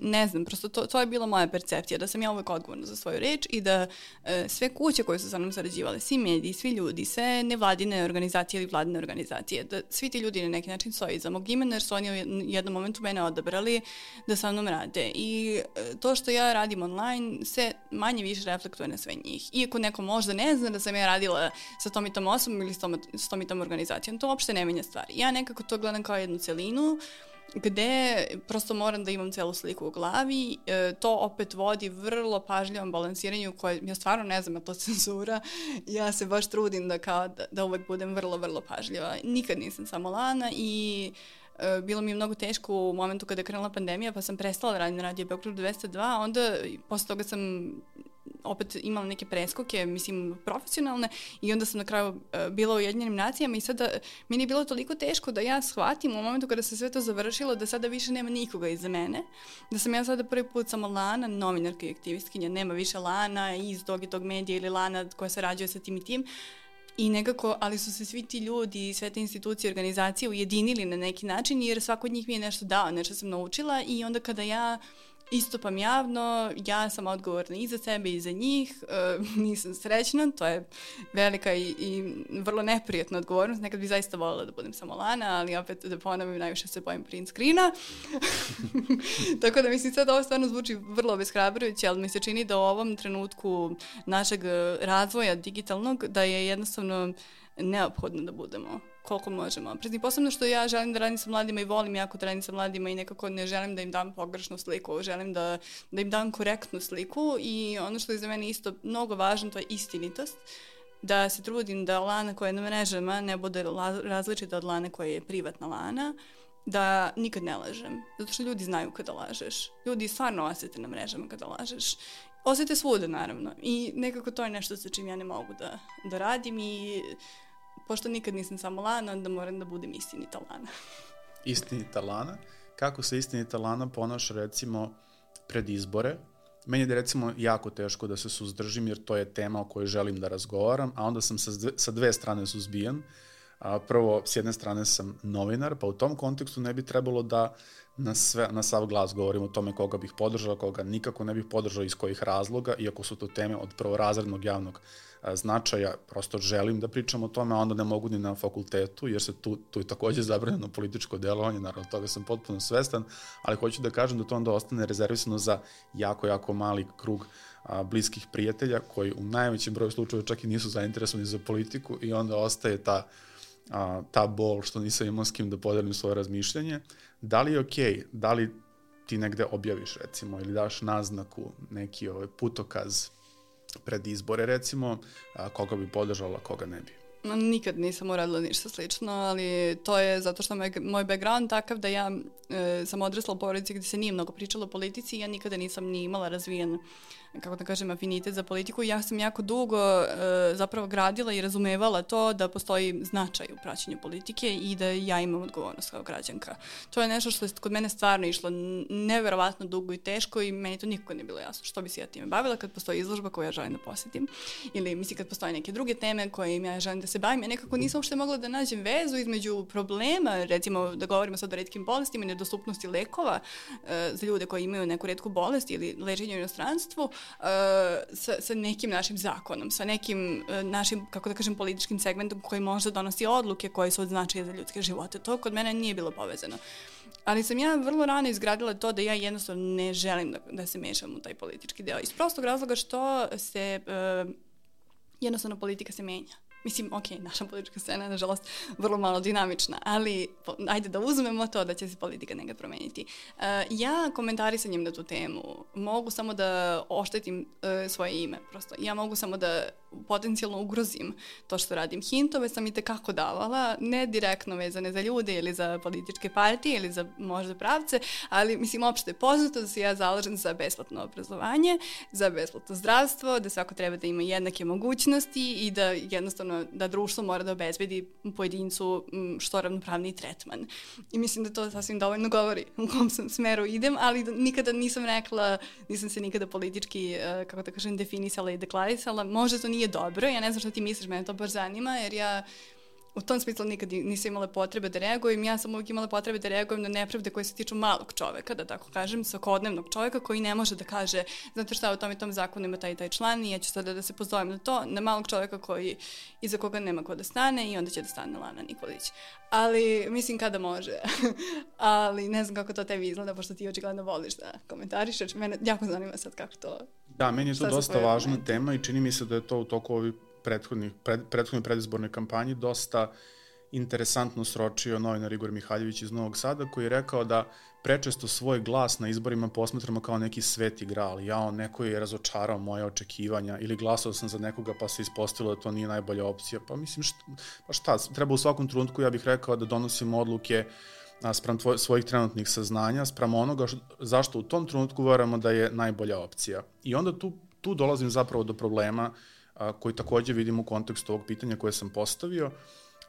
ne znam, prosto to, to je bila moja percepcija, da sam ja uvek odgovorna za svoju reč i da e, sve kuće koje su sa mnom sarađivale, svi mediji, svi ljudi, sve nevladine organizacije ili vladine organizacije, da svi ti ljudi na neki način stoji iza mog imena jer su oni u jednom momentu mene odabrali da sa mnom rade i e, to što ja radim online se manje više reflektuje na sve njih. Iako neko možda ne zna da sam ja radila sa tom i tom osobom ili s tom, s tom i tom organizacijom. To uopšte ne menja stvari. Ja nekako to gledam kao jednu celinu gde prosto moram da imam celu sliku u glavi. E, to opet vodi vrlo pažljivom balansiranju koje ja stvarno ne znam, je to (laughs) cenzura. Ja se baš trudim da, kao, da, da uvek budem vrlo, vrlo pažljiva. Nikad nisam samo lana i e, bilo mi je mnogo teško u momentu kada je krenula pandemija, pa sam prestala da radim na Radio Beograd 202, onda posle toga sam opet imala neke preskoke, mislim, profesionalne i onda sam na kraju uh, bila u jednjenim nacijama i sada meni je bilo toliko teško da ja shvatim u momentu kada se sve to završilo da sada više nema nikoga iza mene, da sam ja sada prvi put samo Lana, novinarka i aktivistkinja, nema više Lana iz tog i tog medija ili Lana koja se rađuje sa tim i tim, I nekako, ali su se svi ti ljudi i sve te institucije i organizacije ujedinili na neki način jer svako od njih mi je nešto dao, nešto sam naučila i onda kada ja istupam javno, ja sam odgovorna i za sebe i za njih, e, (laughs) nisam srećna, to je velika i, i vrlo neprijetna odgovornost, nekad bi zaista volila da budem samo Lana, ali opet da ponavim, najviše se bojim print screena. (laughs) Tako da mislim sad ovo stvarno zvuči vrlo obeshrabrujuće, ali mi se čini da u ovom trenutku našeg razvoja digitalnog da je jednostavno neophodno da budemo koliko možemo oprezni. Posebno što ja želim da radim sa mladima i volim jako da radim sa mladima i nekako ne želim da im dam pogrešnu sliku, želim da, da im dam korektnu sliku i ono što je za mene isto mnogo važno to je istinitost da se trudim da lana koja je na mrežama ne bude različita od lane koja je privatna lana, da nikad ne lažem, zato što ljudi znaju kada lažeš. Ljudi stvarno osete na mrežama kada lažeš. Osete svuda, naravno. I nekako to je nešto sa čim ja ne mogu da, da radim i pošto nikad nisam samo Lana, onda moram da budem istinita Lana. (laughs) istinita Lana? Kako se istinita Lana ponaša recimo pred izbore? Meni je recimo jako teško da se suzdržim jer to je tema o kojoj želim da razgovaram, a onda sam sa sa dve strane suzbijan. A, prvo, s jedne strane sam novinar, pa u tom kontekstu ne bi trebalo da na, sve, na sav glas govorim o tome koga bih podržao, koga nikako ne bih podržao, iz kojih razloga, iako su to teme od prvorazrednog javnog značaja, prosto želim da pričam o tome, a onda ne mogu ni na fakultetu, jer se tu, tu je takođe zabranjeno političko delovanje, naravno toga sam potpuno svestan, ali hoću da kažem da to onda ostane rezervisano za jako, jako mali krug a, bliskih prijatelja, koji u najvećem broju slučajeva čak i nisu zainteresovani za politiku i onda ostaje ta, a, ta bol što nisam imao s kim da podelim svoje razmišljanje. Da li je okej, okay, da li ti negde objaviš recimo ili daš naznaku, neki ovaj putokaz pred izbore recimo, koga bi podržala, koga ne bi. Nikad nisam uradila ništa slično, ali to je zato što moj, moj background takav da ja e, sam odrasla u porodici gde se nije mnogo pričalo o politici i ja nikada nisam ni imala razvijen kako da kažem, afinitet za politiku. Ja sam jako dugo e, zapravo gradila i razumevala to da postoji značaj u praćenju politike i da ja imam odgovornost kao građanka. To je nešto što je kod mene stvarno išlo neverovatno dugo i teško i meni to nikako ne bilo jasno. Što bi se ja time bavila kad postoji izložba koju ja želim da posetim ili mislim kad postoje neke druge teme koje ja želim da se bavim. Ja nekako nisam uopšte mogla da nađem vezu između problema, recimo da govorimo sad o redkim bolestima i nedostupnosti lekova e, za ljude koji imaju neku redku bolest ili lečenje u inostranstvu uh, sa, sa nekim našim zakonom, sa nekim uh, našim, kako da kažem, političkim segmentom koji možda donosi odluke koje su od značaja za ljudske živote. To kod mene nije bilo povezano. Ali sam ja vrlo rano izgradila to da ja jednostavno ne želim da, da se mešam u taj politički deo. Iz prostog razloga što se uh, jednostavno politika se menja. Mislim, ok, (laughs) naša politička scena je, nažalost, vrlo malo dinamična, ali ajde da uzmemo to da će se politika nekad promeniti. Uh, ja komentarisanjem na tu temu mogu samo da oštetim uh, svoje ime, prosto. Ja mogu samo da potencijalno ugrozim to što radim. Hintove sam i tekako davala, ne direktno vezane za ljude ili za političke partije ili za možda pravce, ali mislim, opšte je poznato da se ja zalažem za besplatno obrazovanje, za besplatno zdravstvo, da svako treba da ima jednake mogućnosti i da jednostavno ono, da društvo mora da obezbedi pojedincu što ravnopravniji tretman. I mislim da to sasvim dovoljno govori u kom sam smeru idem, ali nikada nisam rekla, nisam se nikada politički, e, kako da kažem, definisala i deklarisala. Možda to nije dobro, ja ne znam šta ti misliš, mene to baš zanima, jer ja u tom smislu nikad nisam imala potrebe da reagujem, ja sam uvijek imala potrebe da reagujem na nepravde koje se tiču malog čoveka, da tako kažem, svakodnevnog čoveka koji ne može da kaže, znate šta, u tom i tom zakonu ima taj i taj član i ja ću sada da se pozovem na to, na malog čoveka koji, iza koga nema ko da stane i onda će da stane Lana Nikolić. Ali, mislim, kada može. (laughs) Ali, ne znam kako to tebi izgleda, pošto ti očigledno voliš da komentarišeš. Mene jako zanima sad kako to... Da, meni je to dosta važna tema i čini mi se da je to u toku ovih prethodnih, pred, prethodne predizborne kampanji dosta interesantno sročio novinar Igor Mihaljević iz Novog Sada koji je rekao da prečesto svoj glas na izborima posmatramo kao neki sveti gral. Ja, on neko je razočarao moje očekivanja ili glasao sam za nekoga pa se ispostavilo da to nije najbolja opcija. Pa mislim, šta, pa šta, treba u svakom trenutku, ja bih rekao da donosimo odluke sprem tvoj, svojih trenutnih saznanja, sprem onoga što, zašto u tom trenutku veramo da je najbolja opcija. I onda tu, tu dolazim zapravo do problema uh, a, koji takođe vidim u kontekstu ovog pitanja koje sam postavio.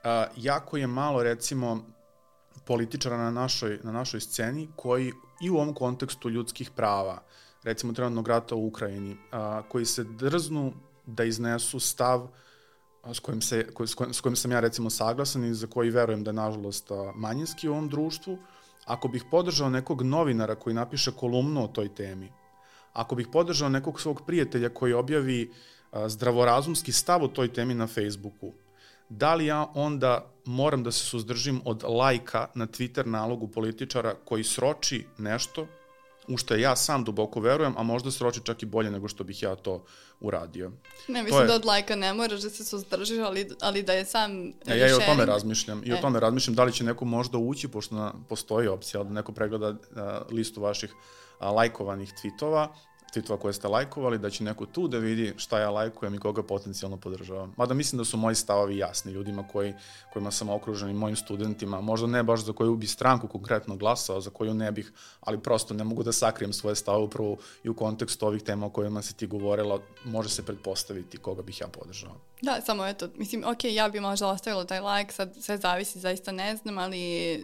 A, jako je malo, recimo, političara na našoj, na našoj sceni koji i u ovom kontekstu ljudskih prava, recimo trenutnog rata u Ukrajini, a, koji se drznu da iznesu stav s kojim, se, s, kojim, s kojim sam ja recimo saglasan i za koji verujem da je nažalost manjinski u ovom društvu, ako bih podržao nekog novinara koji napiše kolumnu o toj temi, ako bih podržao nekog svog prijatelja koji objavi zdravorazumski stav o toj temi na Facebooku, da li ja onda moram da se suzdržim od lajka na Twitter nalogu političara koji sroči nešto u što ja sam duboko verujem, a možda sroči čak i bolje nego što bih ja to uradio. Ne, mislim je... da od lajka ne moraš da se suzdržiš, ali, ali da je sam ja, ja i o tome razmišljam. I e. o tome razmišljam da li će neko možda ući, pošto na, postoji opcija da neko pregleda uh, listu vaših uh, lajkovanih tweetova tweetova koje ste lajkovali, da će neko tu da vidi šta ja lajkujem i koga potencijalno podržavam. Mada mislim da su moji stavovi jasni ljudima koji, kojima sam okružen i mojim studentima, možda ne baš za koju bi stranku konkretno glasao, za koju ne bih, ali prosto ne mogu da sakrijem svoje stavove upravo i u kontekstu ovih tema o kojima si ti govorila, može se pretpostaviti koga bih ja podržao. Da, samo eto, mislim, ok, ja bi možda ostavila taj like, sad sve zavisi, zaista ne znam, ali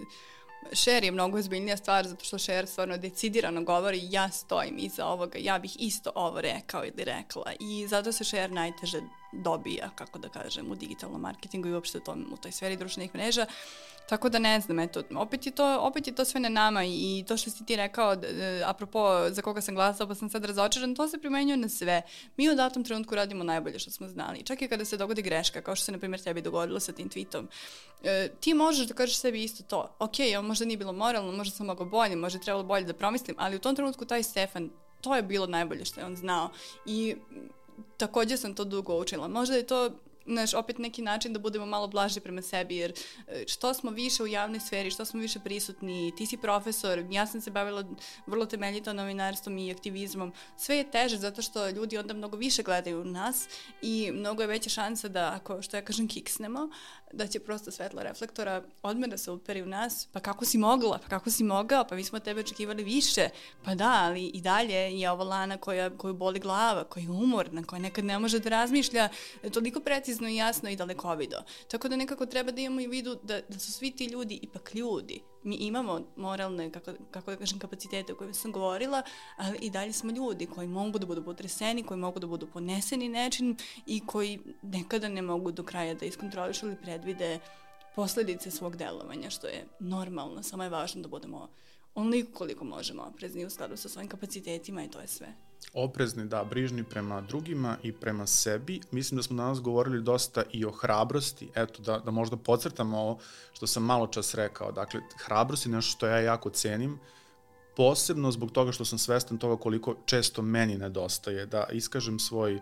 share je mnogo ozbiljnija stvar zato što share stvarno decidirano govori ja stojim iza ovoga, ja bih isto ovo rekao ili rekla i zato se share najteže dobija, kako da kažem, u digitalnom marketingu i uopšte u, tom, u toj sferi društvenih mreža. Tako da ne znam, eto, opet je to, opet je to sve na nama i to što si ti rekao, apropo za koga sam glasao pa sam sad razočaran, to se primenjuje na sve. Mi u datom trenutku radimo najbolje što smo znali. Čak i kada se dogodi greška, kao što se na primjer tebi dogodilo sa tim tweetom, e, ti možeš da kažeš sebi isto to. Ok, ovo možda nije bilo moralno, možda sam mogao bolje, možda je trebalo bolje da promislim, ali u tom trenutku taj Stefan to je bilo najbolje što je on znao. I takođe sam to dugo učila. Možda je to znaš, opet neki način da budemo malo blaži prema sebi, jer e, što smo više u javnoj sferi, što smo više prisutni, ti si profesor, ja sam se bavila vrlo temeljito novinarstvom i aktivizmom, sve je teže zato što ljudi onda mnogo više gledaju nas i mnogo je veća šansa da, ako, što ja kažem, kiksnemo, da će prosto svetlo reflektora odmah da se uperi u nas, pa kako si mogla, pa kako si mogao, pa mi smo tebe očekivali više, pa da, ali i dalje je ovo lana koja, koju boli glava, koja je umorna, koja nekad ne može da razmišlja toliko precizno i jasno i dalekovido. Tako da nekako treba da imamo i vidu da, da su svi ti ljudi ipak ljudi, mi imamo moralne, kako, kako da kažem, kapacitete o kojima sam govorila, ali i dalje smo ljudi koji mogu da budu potreseni, koji mogu da budu poneseni nečin i koji nekada ne mogu do kraja da iskontrolišu ili predvide posledice svog delovanja, što je normalno, samo je važno da budemo onoliko koliko možemo oprezni u skladu sa svojim kapacitetima i to je sve oprezni, da, brižni prema drugima i prema sebi. Mislim da smo danas govorili dosta i o hrabrosti, eto, da, da možda podcrtamo ovo što sam malo čas rekao. Dakle, hrabrost je nešto što ja jako cenim, posebno zbog toga što sam svestan toga koliko često meni nedostaje, da iskažem svoj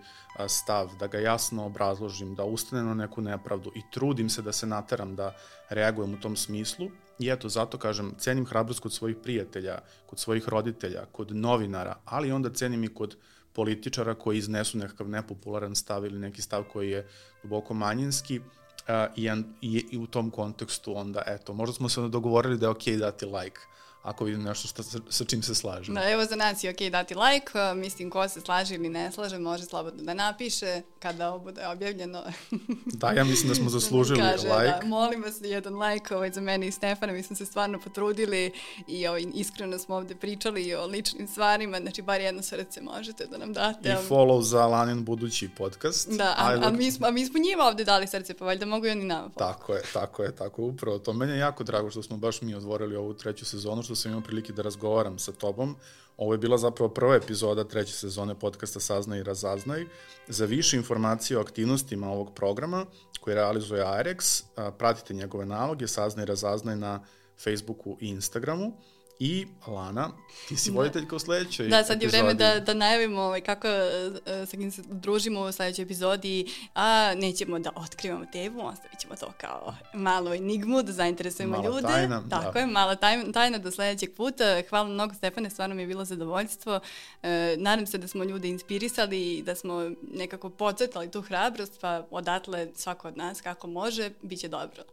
stav, da ga jasno obrazložim, da ustanem na neku nepravdu i trudim se da se nateram da reagujem u tom smislu. I eto, zato kažem, cenim hrabrost kod svojih prijatelja, kod svojih roditelja, kod novinara, ali onda cenim i kod političara koji iznesu nekakav nepopularan stav ili neki stav koji je duboko manjinski, Uh, i, i, i u tom kontekstu onda, eto, možda smo se dogovorili da je okej okay dati like, ako vidim nešto što, sa, sa čim se slažem. Da, evo za nas je okej okay dati like, mislim ko se slaže ili ne slaže može slobodno da napiše kada ovo bude objavljeno. (laughs) da, ja mislim da smo zaslužili Kaže, da, like. Da, molim vas jedan like ovaj, za mene i Stefana, mi smo se stvarno potrudili i ovaj, iskreno smo ovde pričali o ličnim stvarima, znači bar jedno srce možete da nam date. I follow za Lanin budući podcast. Da, a, a, mi smo, a mi smo njima ovde dali srce, pa valjda mogu i oni nama follow. Tako je, tako je, tako upravo to. Meni je jako drago što smo baš mi otvorili ovu treću sezonu, što sam imao prilike da razgovaram sa tobom. Ovo je bila zapravo prva epizoda treće sezone podcasta Saznaj i razaznaj. Za više informacije o aktivnostima ovog programa koji realizuje AREX, pratite njegove naloge Saznaj i razaznaj na Facebooku i Instagramu. I Lana, ti si da. voditeljka u sledećoj Da, sad je epizodi. vreme da, da najavimo ovaj, kako uh, sa kim se družimo u sledećoj epizodi, a nećemo da otkrivamo temu, ostavit ćemo to kao malo enigmu, da zainteresujemo mala ljude. Tajna, Tako da. je, mala tajna, tajna do sledećeg puta. Hvala mnogo Stefane, stvarno mi je bilo zadovoljstvo. Uh, nadam se da smo ljude inspirisali i da smo nekako pocetali tu hrabrost, pa odatle svako od nas kako može, bit će dobro.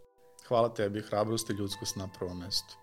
Hvala tebi, hrabrost i ljudskost na prvom mestu.